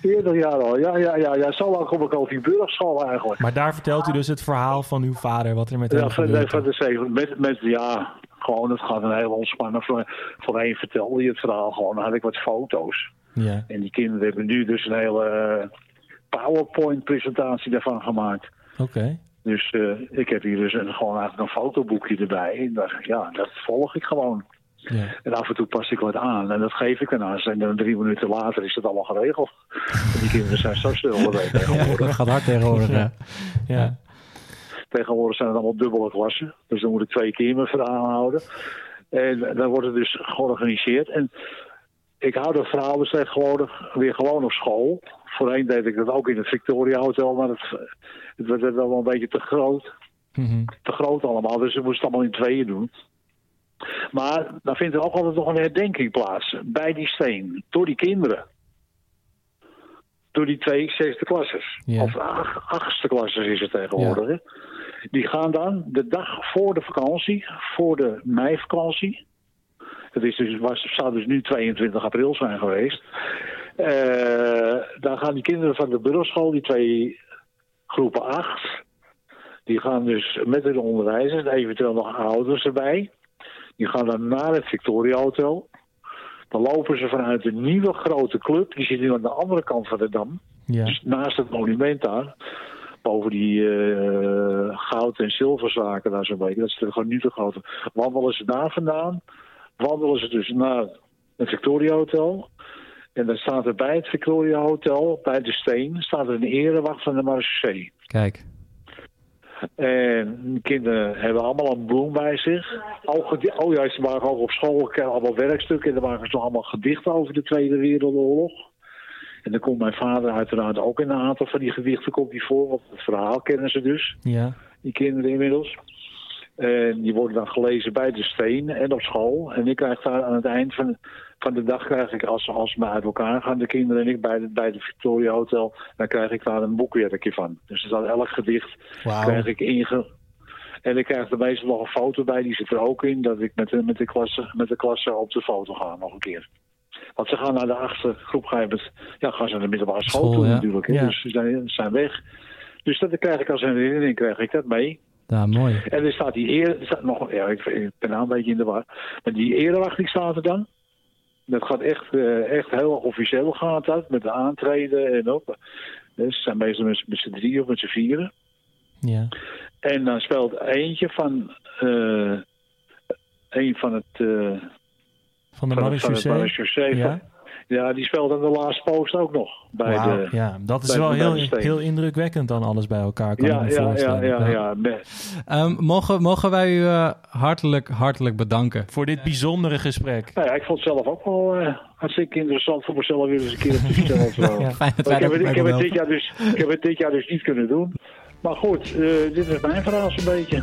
Speaker 3: 40 jaar al. Ja, ja, ja, ja, zo lang kom ik over die burgerschool eigenlijk.
Speaker 1: Maar daar vertelt u dus het verhaal van uw vader, wat er met
Speaker 3: Ja,
Speaker 1: hem
Speaker 3: van,
Speaker 1: gebeurd
Speaker 3: van
Speaker 1: is.
Speaker 3: de zeven. Met, met, ja, gewoon, het gaat een heel ontspannen. Van, van één vertelde je het verhaal gewoon. Dan had ik wat foto's.
Speaker 1: Ja.
Speaker 3: En die kinderen hebben nu dus een hele eh, PowerPoint-presentatie daarvan gemaakt.
Speaker 1: Oké.
Speaker 3: Dus eh, ik heb hier dus een, gewoon eigenlijk een fotoboekje erbij. En dat, ja, dat volg ik gewoon.
Speaker 1: Ja.
Speaker 3: En af en toe pas ik wat aan en dat geef ik ze. En dan drie minuten later is het allemaal geregeld. En die kinderen zijn zo stil tegenwoordig.
Speaker 2: Dat gaat hard tegenwoordig.
Speaker 1: Ja.
Speaker 2: Ja.
Speaker 1: Ja.
Speaker 3: Tegenwoordig zijn het allemaal dubbele klassen. Dus dan moet ik twee keer mijn verhaal houden. En dan wordt het dus georganiseerd. En ik hou dat verhaal dus tegenwoordig weer gewoon op school. Voorheen deed ik dat ook in het Victoria Hotel. Maar het, het werd wel een beetje te groot.
Speaker 1: Mhm.
Speaker 3: Te groot allemaal. Dus we moesten het allemaal in tweeën doen. Maar dan vindt er ook altijd nog een herdenking plaats. Bij die steen. Door die kinderen. Door die twee zesde klassers.
Speaker 1: Ja.
Speaker 3: Of ach, achtste klassers is het tegenwoordig. Die gaan dan de dag voor de vakantie, voor de meivakantie. Dat is dus, was, zou dus nu 22 april zijn geweest. Eh, dan gaan die kinderen van de burgerschool, die twee groepen 8, die gaan dus met hun onderwijzers, eventueel nog ouders erbij. Die gaan dan naar het Victoria Hotel. Dan lopen ze vanuit de nieuwe grote club, die zit nu aan de andere kant van de dam.
Speaker 1: Ja.
Speaker 3: Dus naast het monument daar, boven die eh, goud- en zilverzaken daar zo'n beetje. Dat is gewoon nu te grote. Wandelen ze daar vandaan, wandelen ze dus naar het Victoria Hotel. En dan staat er bij het Victoria Hotel, bij de steen, staat er een erewacht van de Marseille.
Speaker 2: Kijk.
Speaker 3: En de kinderen hebben allemaal een bloem bij zich. Ook, oh ja, ze waren ook op school, ik allemaal werkstukken. En er waren ze allemaal gedichten over de Tweede Wereldoorlog. En dan komt mijn vader uiteraard ook in een aantal van die gedichten komt die voor. Want het verhaal kennen ze dus,
Speaker 1: Ja.
Speaker 3: die kinderen inmiddels. En die worden dan gelezen bij de steen en op school. En ik krijg daar aan het eind van, van de dag, krijg ik, als, als we uit elkaar gaan, de kinderen en ik, bij de, bij de Victoria Hotel, dan krijg ik daar een boekwerkje van. Dus er staat elk gedicht krijg ik inge... En ik krijg er meestal nog een foto bij, die zit er ook in, dat ik met de, met de, klasse, met de klasse op de foto ga nog een keer. Want ze gaan naar de achtste groep, gaan, met, ja, gaan ze naar de middelbare school, toe
Speaker 2: ja.
Speaker 3: natuurlijk.
Speaker 1: Ja.
Speaker 3: Dus ze zijn, zijn weg. Dus dat krijg ik als een herinnering, krijg ik dat mee.
Speaker 2: Ja, mooi.
Speaker 3: En er staat die eer, er staat nog, ja, ik, ik ben nou een beetje in de war. Maar die erewacht die staat er dan. Dat gaat echt, eh, echt heel officieel gaat dat, met de aantreden en op. Dus ze zijn meestal met, z'n- met z'n drieën of met z'n vieren.
Speaker 1: Ja.
Speaker 3: En dan speelt eentje van, eh een van het, eh
Speaker 1: Van de
Speaker 3: van van
Speaker 1: Marechaussee.
Speaker 3: Marechaussee.
Speaker 1: Ja.
Speaker 3: Ja, die speelt aan de laatste post ook nog. Bij de,
Speaker 1: ja, dat is
Speaker 3: bij
Speaker 1: wel
Speaker 3: de-
Speaker 1: heel,
Speaker 3: de
Speaker 1: heel indrukwekkend dan alles bij elkaar, kan
Speaker 3: ja, ja, ja,
Speaker 1: voorstellen.
Speaker 3: ja,
Speaker 2: Ehm, mogen, mogen wij u eh, hartelijk, hartelijk bedanken.
Speaker 1: Voor dit bijzondere gesprek.
Speaker 3: Nou ja, ik vond het zelf ook wel eh, hartstikke interessant voor mezelf weer eens een keer op te stellen. of zo.
Speaker 1: Ja.
Speaker 2: Fijn dat wij
Speaker 3: ik, heb het, ik, heb het
Speaker 2: mogen
Speaker 3: dit jaar dus, ik heb het dit jaar dus niet kunnen doen. Maar goed, eh, dit is mijn verhaal zo'n beetje.